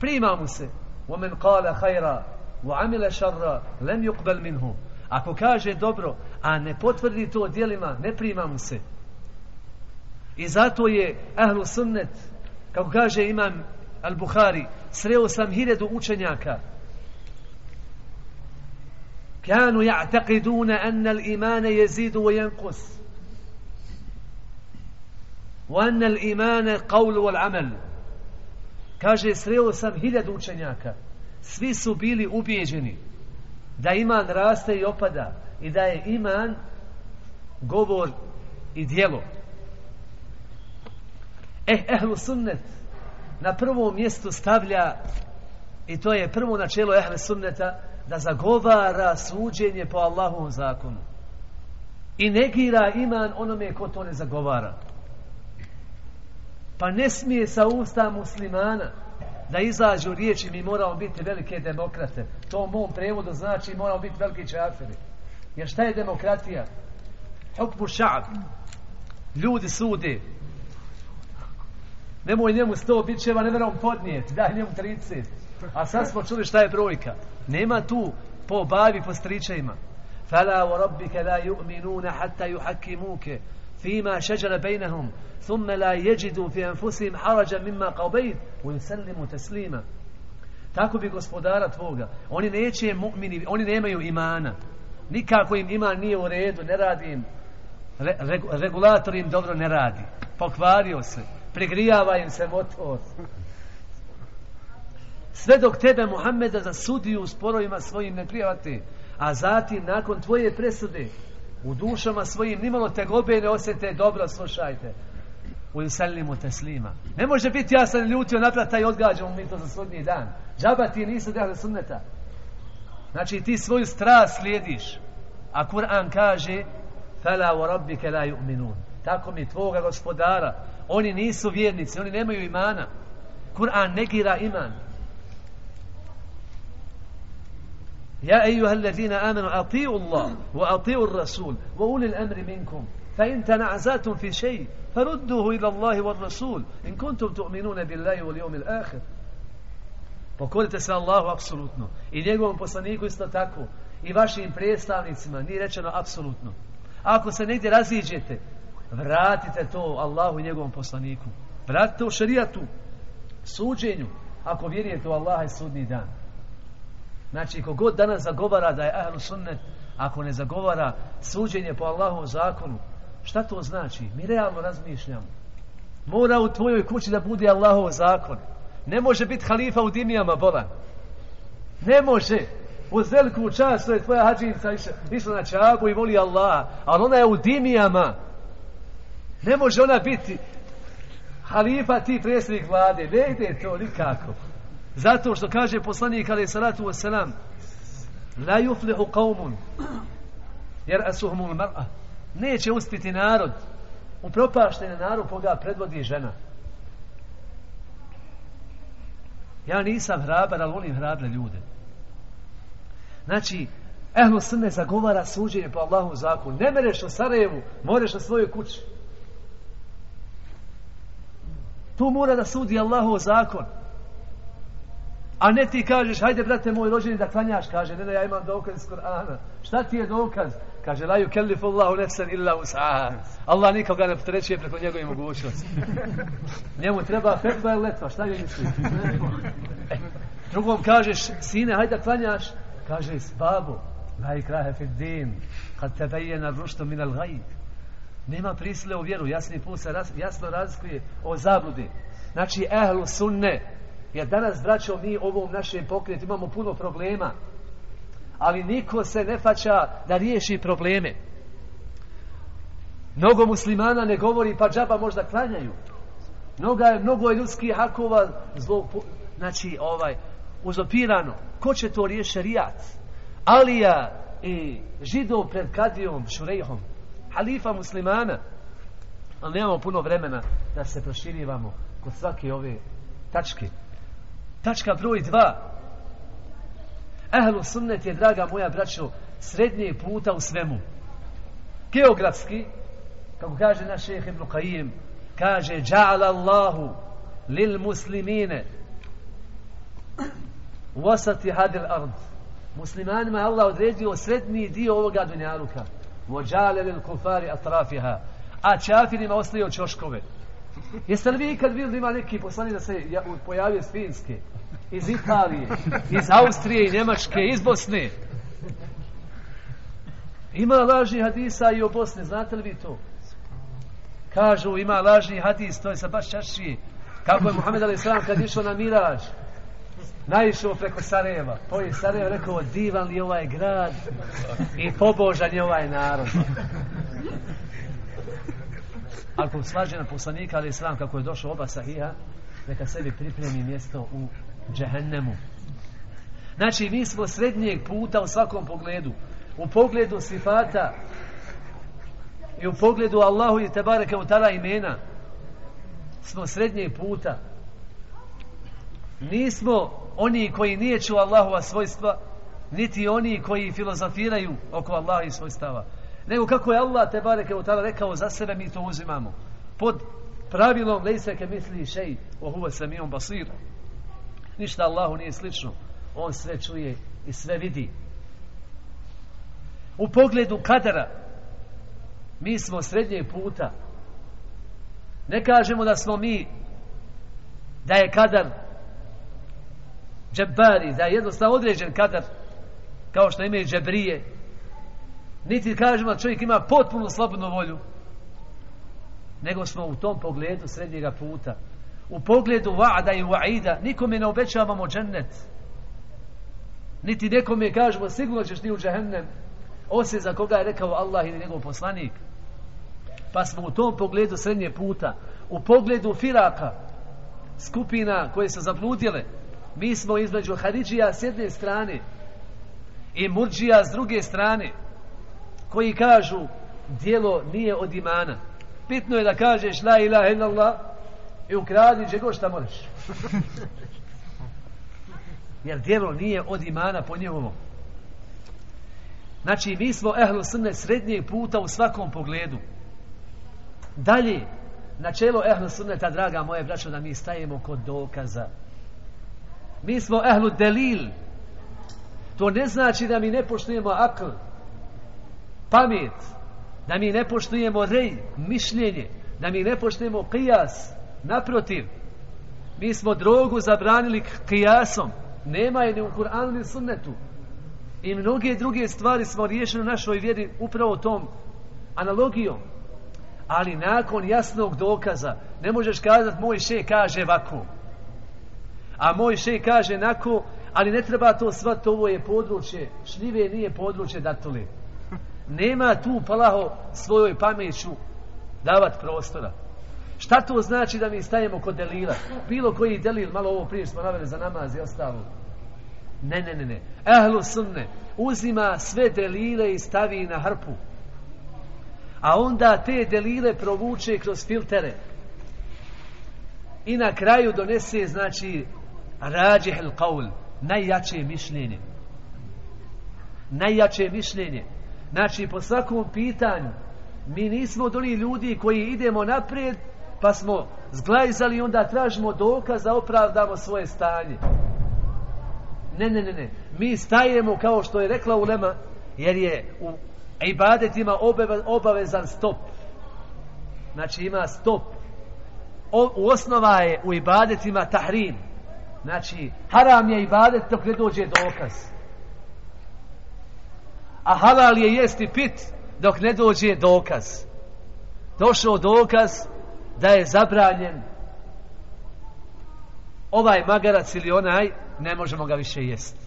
Speaker 3: prima mu se ومن قال خيرا وعمل شرا لم يقبل منه ako kaže dobro a ne potvrdi to dijelima ne prima mu se i zato je ahlu sunnet kako kaže imam al-Bukhari sreo sam hiljadu učenjaka كانوا يعتقدون أن الإيمان يزيد وينقص وأن الإيمان قول والعمل kaže sreo sam hiljadu učenjaka svi su bili ubijeđeni da iman raste i opada i da je iman govor i dijelo eh, ehlu sunnet na prvom mjestu stavlja i to je prvo načelo ehlu sunneta da zagovara suđenje po Allahovom zakonu. I negira iman onome ko to ne zagovara. Pa ne smije sa usta muslimana da izađu riječi mi moramo biti velike demokrate. To u mom prevodu znači moramo biti veliki čafiri. Jer šta je demokratija? Hukmu ša'ab. Ljudi sude. Nemoj njemu sto bićeva, ne verom podnijeti. Daj njemu 30. A sad smo čuli šta je brojka. Nema tu po bavi, po stričajima. Fala wa rabbika la yu'minuna hatta yuhakkimuke fima šeđara bejnahum ثم لا يجدوا في أنفسهم حرجا مما قضيت ويسلموا تسليما tako bi gospodara tvoga oni neće mu'mini oni nemaju imana nikako im iman nije u redu ne radi im re, re, regulator im dobro ne radi pokvario se prigrijava im se motor sve dok tebe Muhammeda zasudi u sporovima svojim ne prijavate a zatim nakon tvoje presude u dušama svojim nimalo te gobe ne osjete dobro slušajte u yusallimu teslima. Ne može biti ja sam ljutio naprat taj odgađam mi to za sudnji dan. Džaba ti nisu dehli sunneta. Znači ti svoju strast slijediš. A Kur'an kaže Fela u rabbike la yu'minun. Tako mi tvoga gospodara. Oni nisu vjernici, oni nemaju imana. Kur'an negira iman. يا أيها الذين آمنوا أطيعوا الله وأطيعوا الرسول وأولي الأمر منكم فإن تنعزاتم في شيء Allahi wa Rasul. In kuntum tu'minune billahi wal yawmil akhir. Pokorite se Allahu apsolutno. I njegovom poslaniku isto tako. I vašim predstavnicima. Nije rečeno apsolutno. Ako se negdje raziđete, vratite to Allahu i njegovom poslaniku. Vratite u šarijatu, suđenju, ako vjerujete u Allaha i sudni dan. Znači, kogod danas zagovara da je ahlu sunnet, ako ne zagovara suđenje po Allahovom zakonu, šta to znači? Mi realno razmišljamo. Mora u tvojoj kući da bude Allahov zakon. Ne može biti halifa u dimijama, bolan. Ne može. U veliku čast, to je tvoja hađinca išla na čabu i voli Allah, ali ona je u dimijama. Ne može ona biti halifa ti predsjednik vlade. Ne ide to nikako. Zato što kaže poslanik alaih salatu wasalam La yuflihu qawmun jer asuhumul mar'a neće uspiti narod u propaštene narod koga predvodi žena. Ja nisam hrabar, ali volim hrabre ljude. Znači, ehlu srne zagovara suđenje po Allahu zakonu. Ne mereš u Sarajevu, moreš na svojoj kući. Tu mora da sudi Allahu zakon. A ne ti kažeš, hajde brate moj rođeni da klanjaš, kaže, ne da ja imam dokaz iz Korana. Šta ti je dokaz? Kaže, la yukellifu Allahu nefsan illa us'aha. Allah nikoga ne potrećuje preko njegove mogućnosti. Njemu treba fetva ili letva, šta je misli? E, drugom kažeš, sine, hajde da klanjaš. Kaže, babo, la ikrahe fi din, kad te bejena rušto min al gajib. Nema prisile u vjeru, jasni put se jasno razlikuje o zabludi. Znači, ehlu sunne, jer danas, braćo, mi ovom našem pokretu imamo puno problema, ali niko se ne faća da riješi probleme. Mnogo muslimana ne govori, pa džaba možda klanjaju. Mnogo je, mnogo je ljudskih hakova zlo, znači, ovaj, uzopirano. Ko će to riješiti rijat? Alija i židov pred kadijom, šurejhom, halifa muslimana. Ali nemamo puno vremena da se proširivamo kod svake ove tačke. Tačka broj dva. Ehlu sunnet je, draga moja braćo, srednje puta u svemu. Geografski, kako kaže naš šeheh Ibn Qajim, kaže, ja'ala Allahu lil muslimine wasati hadil ard. Muslimanima je Allah odredio srednji dio ovoga dunjaluka. Vođale lil kufari atrafiha. A čafirima ostavio čoškove. Jeste li vi kad da ima neki poslani da se pojavio iz Finske? iz Italije, iz Austrije i Njemačke, iz Bosne. Ima lažni hadisa i o Bosne, znate li vi to? Kažu, ima lažni hadis, to je sa baš čašije. Kako je Muhammed Ali Sram kad išao na Mirađ, naišao preko Sarajeva. Po je Sarajevo rekao, divan li ovaj grad i pobožan je ovaj narod. Ako slađe na poslanika Ali Sram kako je došao oba sahiha, neka sebi pripremi mjesto u džehennemu. Znači, mi smo srednjeg puta u svakom pogledu. U pogledu sifata i u pogledu Allahu i Tebareke u tada imena smo srednjeg puta. Nismo oni koji nije Allahova svojstva, niti oni koji filozofiraju oko Allaha i svojstava. Nego kako je Allah te bareke u tada rekao za sebe, mi to uzimamo. Pod pravilom, lejse ke misli šej, o huve samijom basir. Ništa Allahu nije slično. On sve čuje i sve vidi. U pogledu kadara mi smo srednje puta. Ne kažemo da smo mi da je kadar džebari, da je jednostavno određen kadar kao što imaju džabrije. Niti kažemo da čovjek ima potpuno slobodnu volju. Nego smo u tom pogledu srednjega puta. U pogledu va'da i wa'ida nikome ne obećavamo džennet. Niti nekome kažemo sigurno ćeš ti u džehennem. Osim za koga je rekao Allah ili njegov poslanik. Pa smo u tom pogledu srednje puta. U pogledu firaka skupina koje su zabludjele mi smo između Haridžija s jedne strane i Murđija s druge strane koji kažu dijelo nije od imana bitno je da kažeš la ilaha illallah i ukradi god šta možeš. Jer djelo nije od imana po njegovom. Znači, mi smo ehlu srne srednjeg puta u svakom pogledu. Dalje, načelo ehlu sunneta, draga moje braćo, da mi stajemo kod dokaza. Mi smo ehlu delil. To ne znači da mi ne poštujemo akl, pamet, da mi ne poštujemo rej, mišljenje, da mi ne poštujemo kijas, naprotiv. Mi smo drogu zabranili kijasom. Nema je ni u Kur'anu ni sunnetu. I mnoge druge stvari smo riješili u našoj vjeri upravo tom analogijom. Ali nakon jasnog dokaza ne možeš kazati moj še kaže ovako. A moj še kaže nako, ali ne treba to svat, ovo je područje. Šljive nije područje datule. Nema tu palaho svojoj pameću davat prostora. Šta to znači da mi stajemo kod delila? Bilo koji delil, malo ovo prije smo naveli za namaz i ostalo. Ne, ne, ne, ne. Ehlu sunne uzima sve delile i stavi na hrpu. A onda te delile provuče kroz filtere. I na kraju donese, znači, rađih il qaul, najjače mišljenje. Najjače mišljenje. Znači, po svakom pitanju, mi nismo doni ljudi koji idemo naprijed, pa smo zglajzali i onda tražimo dokaz da opravdamo svoje stanje. Ne, ne, ne, ne. Mi stajemo kao što je rekla Ulema, jer je u ibadetima obavezan stop. Znači ima stop. O, u osnova je u ibadetima tahrim. Znači, haram je ibadet dok ne dođe dokaz. A halal je jesti pit dok ne dođe dokaz. Došao dokaz da je zabranjen ovaj magarac ili onaj, ne možemo ga više jesti.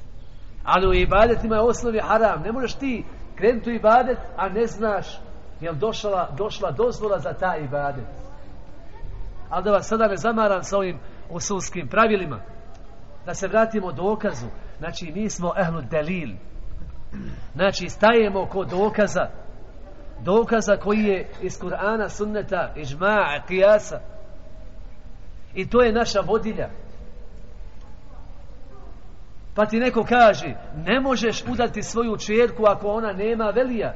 Speaker 3: Ali u ibadetima je osnovi haram. Ne možeš ti krenuti u ibadet, a ne znaš je li došla, došla dozvola za taj ibadet. Ali da vas sada ne zamaram sa ovim usulskim pravilima. Da se vratimo dokazu. Znači, mi smo ehlu delil. Znači, stajemo kod dokaza. Dokaza koji je iz Kur'ana, sunneta, ižma'a, kijasa. I to je naša vodilja. Pa ti neko kaže, ne možeš udati svoju čerku ako ona nema velija.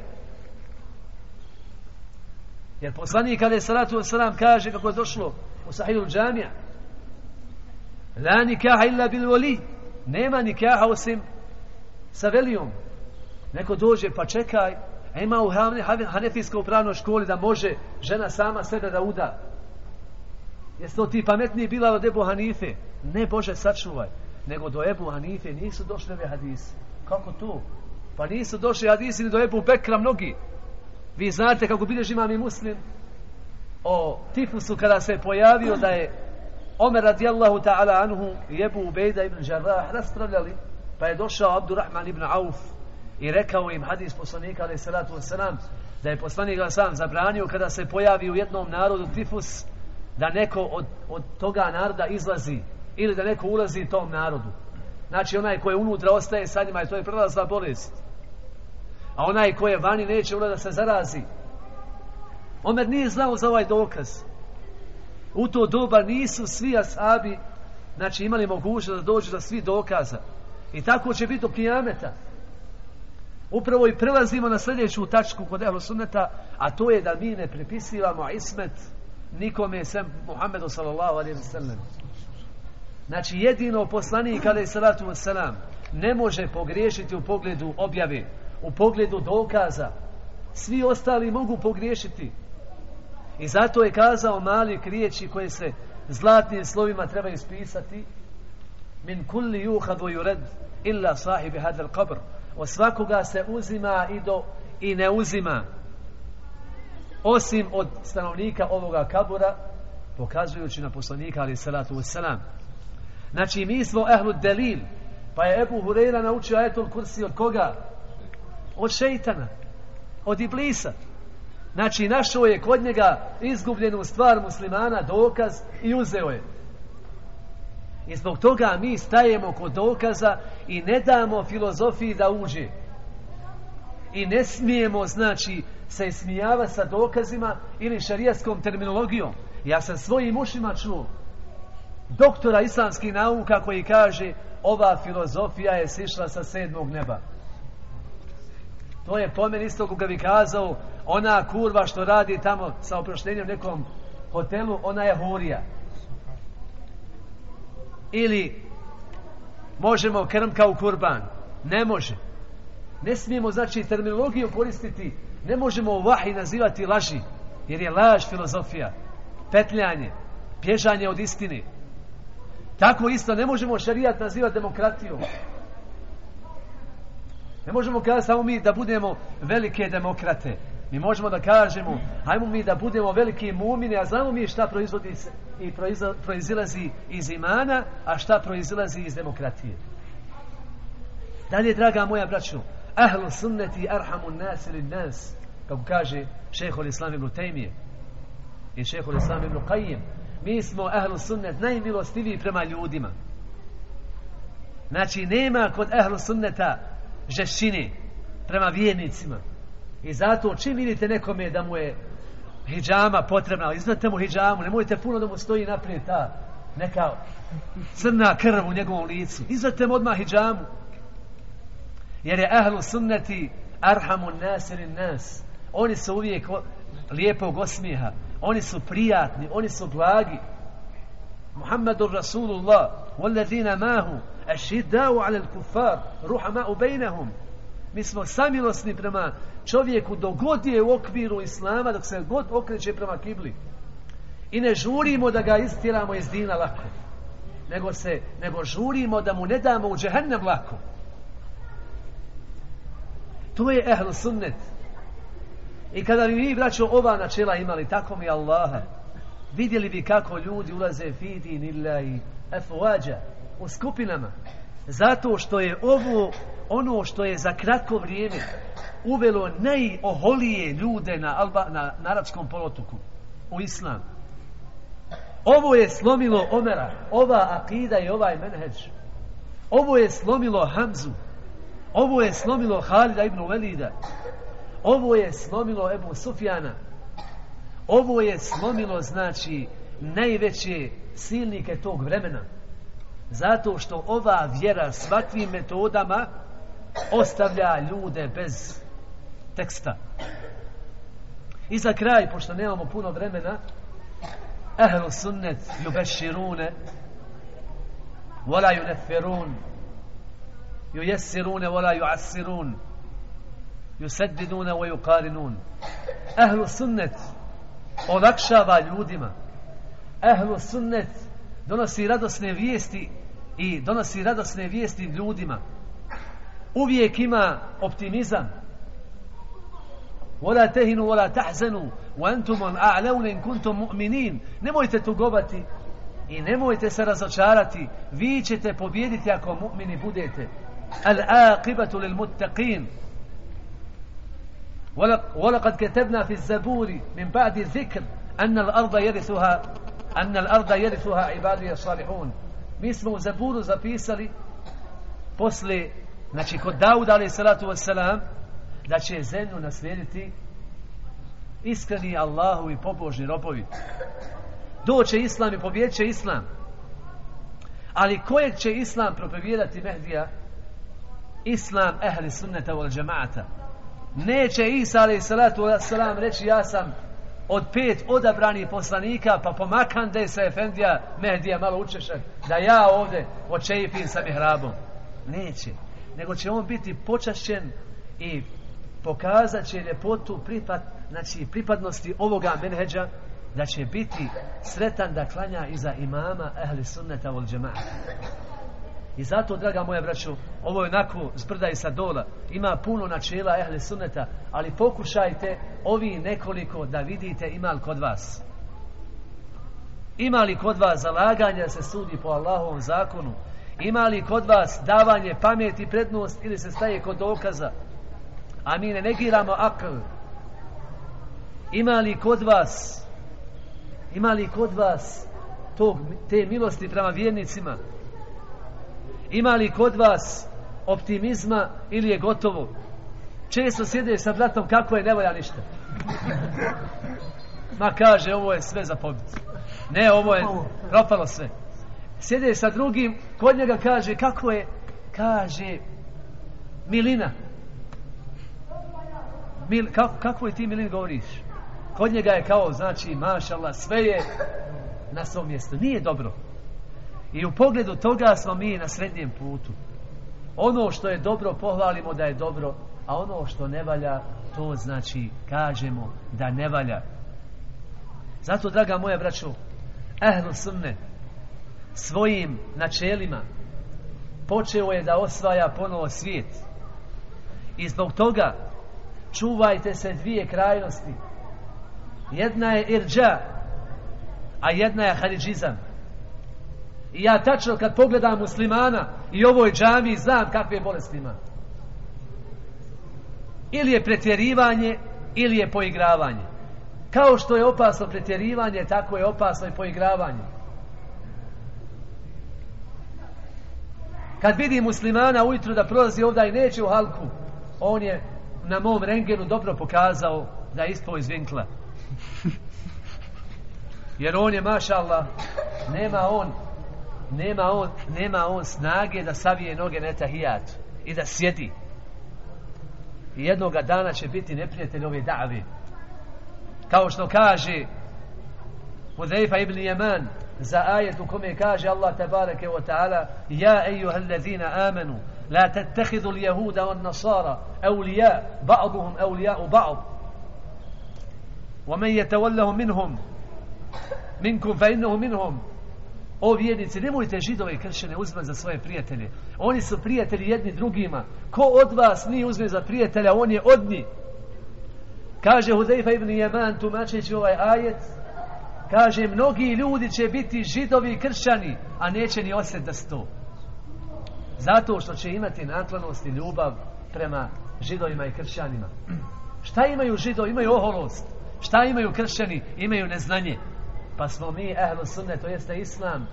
Speaker 3: Jer poslanik kada je salatu wasalam kaže kako je došlo u sahiju džamija. La nikaha illa bil voli. Nema nikaha osim sa velijom. Neko dođe pa čekaj. A ima u hanefijskoj upravnoj školi da može žena sama sebe da uda. Jesi to ti pametniji bila od Ebu Hanife? Ne Bože sačuvaj nego do Ebu Hanife nisu došli ove hadise. Kako to? Pa nisu došli hadisi ni do Ebu Bekra mnogi. Vi znate kako biljež imam i muslim o tifusu kada se pojavio da je Omer radijallahu ta'ala anhu i Ebu Ubejda ibn Žarrah raspravljali pa je došao Abdurrahman ibn Auf i rekao im hadis poslanika alaih salatu wasalam da je poslanik sam zabranio kada se pojavi u jednom narodu tifus da neko od, od toga naroda izlazi ili da neko ulazi tom narodu. Znači onaj ko je unutra ostaje sa njima i to je prelazna bolest. A onaj ko je vani neće ulaz da se zarazi. Omer nije znao za ovaj dokaz. U to doba nisu svi asabi znači imali mogućnost da dođu do svi dokaza. I tako će biti do kijameta. Upravo i prelazimo na sljedeću tačku kod Ehlu Sunneta, a to je da mi ne prepisivamo ismet nikome sem Muhammedu sallallahu alaihi wa sallam. Znači jedino poslanik kada je salatu wasalam ne može pogriješiti u pogledu objave, u pogledu dokaza. Svi ostali mogu pogriješiti. I zato je kazao mali riječi koje se zlatnim slovima treba ispisati min kulli yuhadu yured illa sahibi hadal qabr. Od svakoga se uzima i do i ne uzima osim od stanovnika ovoga kabura pokazujući na poslanika ali salatu wasalam Znači, mi smo ehlu delil. Pa je Ebu Hureyra naučio ajetul kursi od koga? Od šeitana. Od iblisa. Znači, našao je kod njega izgubljenu stvar muslimana, dokaz i uzeo je. I zbog toga mi stajemo kod dokaza i ne damo filozofiji da uđe. I ne smijemo, znači, se smijava sa dokazima ili šarijaskom terminologijom. Ja sam svojim ušima čuo doktora islamskih nauka koji kaže ova filozofija je sišla sa sedmog neba. To je pomen isto koga bi kazao ona kurva što radi tamo sa oproštenjem nekom hotelu, ona je hurija. Ili možemo krmka u kurban. Ne može. Ne smijemo, znači, terminologiju koristiti. Ne možemo vahi nazivati laži. Jer je laž filozofija. Petljanje. Bježanje od istine. Tako isto ne možemo šarijat nazivati demokratijom. Ne možemo kada samo mi da budemo velike demokrate. Mi možemo da kažemo, hajmo mi da budemo veliki mumini, a znamo mi šta proizvodi se i proizilazi iz imana, a šta proizilazi iz demokratije. Dalje, draga moja braćo, ahlu sunneti arhamu nas ili nas, kako kaže šehol islam ibn Tejmije i šehol islam ibn Qajim, mi smo ahlu sunnet najmilostiviji prema ljudima. Znači, nema kod ahlu sunneta žešćine prema vjernicima. I zato čim vidite nekome da mu je hijjama potrebna, iznate mu hijjamu, nemojte puno da mu stoji naprijed ta neka crna krv u njegovom licu. Iznate mu odmah hijjamu. Jer je ahlu sunneti arhamu nasirin nas. Oni su uvijek lijepog osmijeha. Oni su prijatni, oni su blagi. Muhammedur Rasulullah, والذين ماهو أشداء على الكفار رحماء بينهم mi smo samilosni prema čovjeku dok je u okviru islama dok se god okreće prema kibli. I ne žurimo da ga istiramo iz dina lako nego se nego žurimo da mu ne damo u džehennem lako. To je ehl sunnet. I kada bi mi braćo ova načela imali tako mi Allaha vidjeli bi kako ljudi ulaze fidin illahi efuađa u skupinama. Zato što je ovo ono što je za kratko vrijeme uvelo najoholije ljude na, Alba, na, na arapskom polotoku u islam. Ovo je slomilo Omera ova akida i ovaj menheđ. Ovo je slomilo Hamzu. Ovo je slomilo Halida ibn Velida. Ovo je slomilo Ebu Sufjana. Ovo je slomilo znači najveće silnike tog vremena. Zato što ova vjera svakvim metodama ostavlja ljude bez teksta. I za kraj pošto nemamo puno vremena ehlu sunnet yubeširune wala yunefirun yujessirune wala yuassirun yuseddidune wa yuqarinun. Ehlu sunnet olakšava ljudima. Ehlu sunnet donosi radosne vijesti i donosi radosne vijesti ljudima. Uvijek ima optimizam. ولا تهنوا ولا تحزنوا وأنتم الاعلون ان كنتم مؤمنين nemojte tugobati i nemojte se razočarati vi ćete pobijediti ako mu'mini budete al-aqibatu lil-muttaqin ولقد كتبنا في الزبور من بعد الذكر أن الأرض يرثها أن الأرض يرثها عبادي الصالحون mi smo u Zaburu zapisali posle znači kod Dauda alaih salatu wassalam da će zemlju naslijediti iskreni Allahu i pobožni robovi. Doće Islam i pobjeće Islam. Ali kojeg će Islam propovijedati Mehdija? Islam ehli sunneta vol džemaata. neće Isa alaih salatu salam reći ja sam od pet odabranih poslanika pa pomakan da je sa Efendija Mehdija malo učešak da ja ovde očejipim sa mihrabom. Neće. Nego će on biti počašćen i pokazat će ljepotu pripad, znači pripadnosti ovoga menheđa da će biti sretan da klanja iza imama ehli sunneta vol džema'a i zato draga moja braćo ovo je onako zbrda i sa dola. Ima puno načela ehli sunneta ali pokušajte ovi nekoliko da vidite ima li kod vas. Ima li kod vas zalaganje se sudi po Allahovom zakonu? Ima li kod vas davanje pameti prednost ili se staje kod dokaza? A mi ne negiramo akl. Ima li kod vas ima li kod vas tog, te milosti prema vjernicima? Ima li kod vas optimizma ili je gotovo? Često sjede sa bratom kako je ne volja ništa. Ma kaže ovo je sve za pobit ne ovo je propalo sve. Sjede sa drugim kod njega kaže kako je kaže Milina. Mil, kako, kako je ti Milin govoriš Kod njega je kao, znači, mašala, sve je na svom mjestu. Nije dobro. I u pogledu toga smo mi na srednjem putu. Ono što je dobro, pohvalimo da je dobro, a ono što ne valja, to znači kažemo da ne valja. Zato, draga moja braćo, ehlu sunne, svojim načelima, počeo je da osvaja ponovo svijet. I zbog toga čuvajte se dvije krajnosti. Jedna je irđa, a jedna je haridžizam. I ja tačno kad pogledam muslimana i ovoj džami znam kakve bolesti ima. Ili je pretjerivanje, ili je poigravanje. Kao što je opasno pretjerivanje, tako je opasno i poigravanje. Kad vidi muslimana ujutru da prolazi ovdje i neće u halku, on je na mom rengenu dobro pokazao da je ispao iz vinkla. Jer on je, maša Allah, nema on, nema on, nema on snage da savije noge netahijat i da sjedi. I jednoga dana će biti neprijatelj ove davi. Kao što kaže Hudejfa ibn Jeman za ajet u kome kaže Allah tabareke wa ta'ala Ja ejuha allazina amanu la tattakhidu al-yahuda wan-nasara awliya ba'dhum awliya'u ba'd ومن يتولهم منهم minkum fa innahu minhum o vjernici nemojte židove i kršćane uzmati za svoje prijatelje oni su prijatelji jedni drugima ko od vas nije uzme za prijatelja on je od njih kaže Hudejfa ibn Jeman tumačeći ovaj ajet kaže mnogi ljudi će biti židovi i kršćani a neće ni osjet da sto zato što će imati naklonost i ljubav prema židovima i kršćanima. Šta imaju židovi? Imaju oholost. Šta imaju kršćani? Imaju neznanje. Pa smo mi ehlu sunne to jeste islam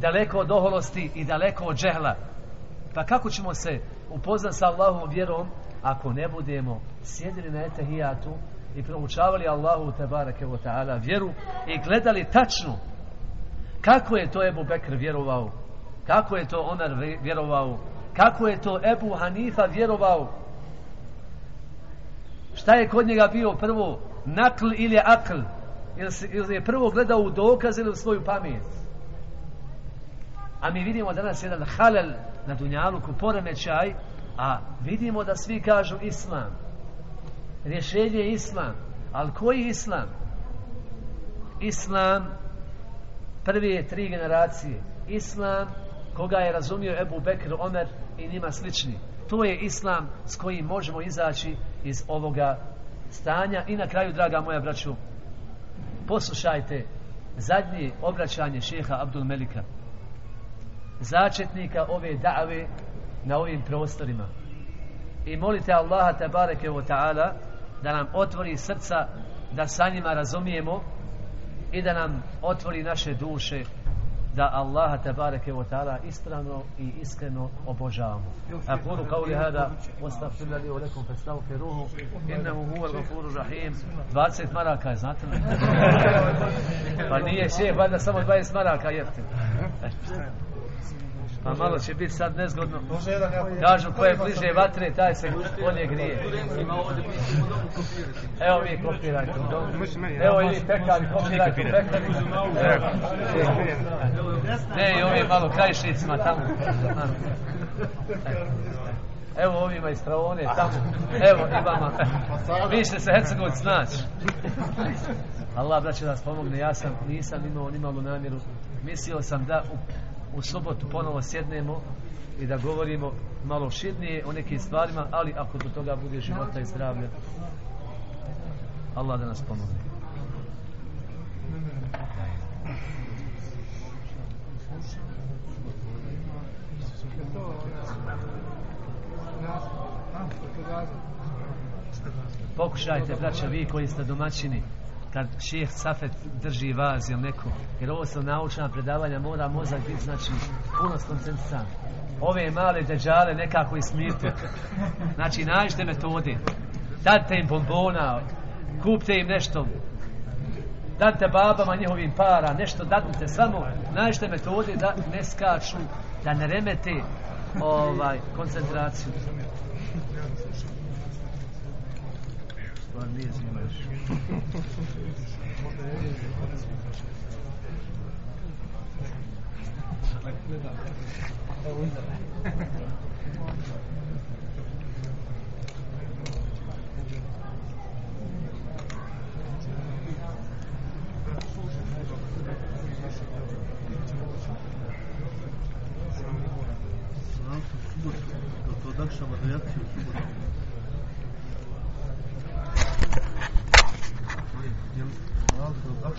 Speaker 3: daleko od oholosti i daleko od džehla. Pa kako ćemo se upoznat sa Allahom vjerom ako ne budemo sjedili na etehijatu i proučavali Allahu tebareke wa ta'ala vjeru i gledali tačno kako je to Ebu Bekr vjerovao? Kako je to Omer vjerovao? Kako je to Ebu Hanifa vjerovao? Šta je kod njega bio prvo? Nakl ili akl? Ili, je prvo gledao u dokaz ili u svoju pamet? A mi vidimo danas jedan halel na Dunjaluku poremećaj a vidimo da svi kažu islam. Rješenje je islam. Ali koji islam? Islam prve tri generacije. Islam koga je razumio Ebu Bekr, Omer i njima slični. To je islam s kojim možemo izaći iz ovoga stanja. I na kraju draga moja braću poslušajte zadnje obraćanje šeha Abdul Melika začetnika ove dave na ovim prostorima. I molite Allaha tabareke wa ta'ala da nam otvori srca da sa njima razumijemo i da nam otvori naše duše da Allaha tabareke wa ta'ala ispravno i iskreno obožavamo. Aqulu qawli hada wastaghfir li wa lakum fastaghfiruhu innahu huwal ghafurur rahim. 20 maraka je, znate li? pa nije še, valjda samo 20 maraka jeftin. Pa malo će biti sad nezgodno. Kažu ko je bliže vatre, taj se bolje grije. Evo vi kopirajte. Evo i vi pekari, kopirajte pekari. Ne, i ovi malo krajišnicima tamo. Evo ovima iz Travone tamo. Evo i vama. Vi ćete se Hercegovic snaći. Allah braće da nas pomogne. Ja sam, nisam imao nimalo namjeru. Mislio sam da u u sobotu ponovo sjednemo i da govorimo malo širnije o nekim stvarima, ali ako do toga bude života i zdravlja, Allah da nas pomogne. Pokušajte, braća, vi koji ste domaćini, kad šeh Safet drži vaz ili neko, jer ovo su naučna predavanja, mora mozak biti, znači, puno skoncentrisan. Ove male deđale nekako ismirte. Znači, nađite metode. Date im bombona, kupte im nešto, date babama njihovim para, nešto dadite, samo nađite metode da ne skaču, da ne remete ovaj, koncentraciju. Stvar nije zima još.
Speaker 5: Znam sam subot, da to odakšava reakciju Jel, znam se odakšava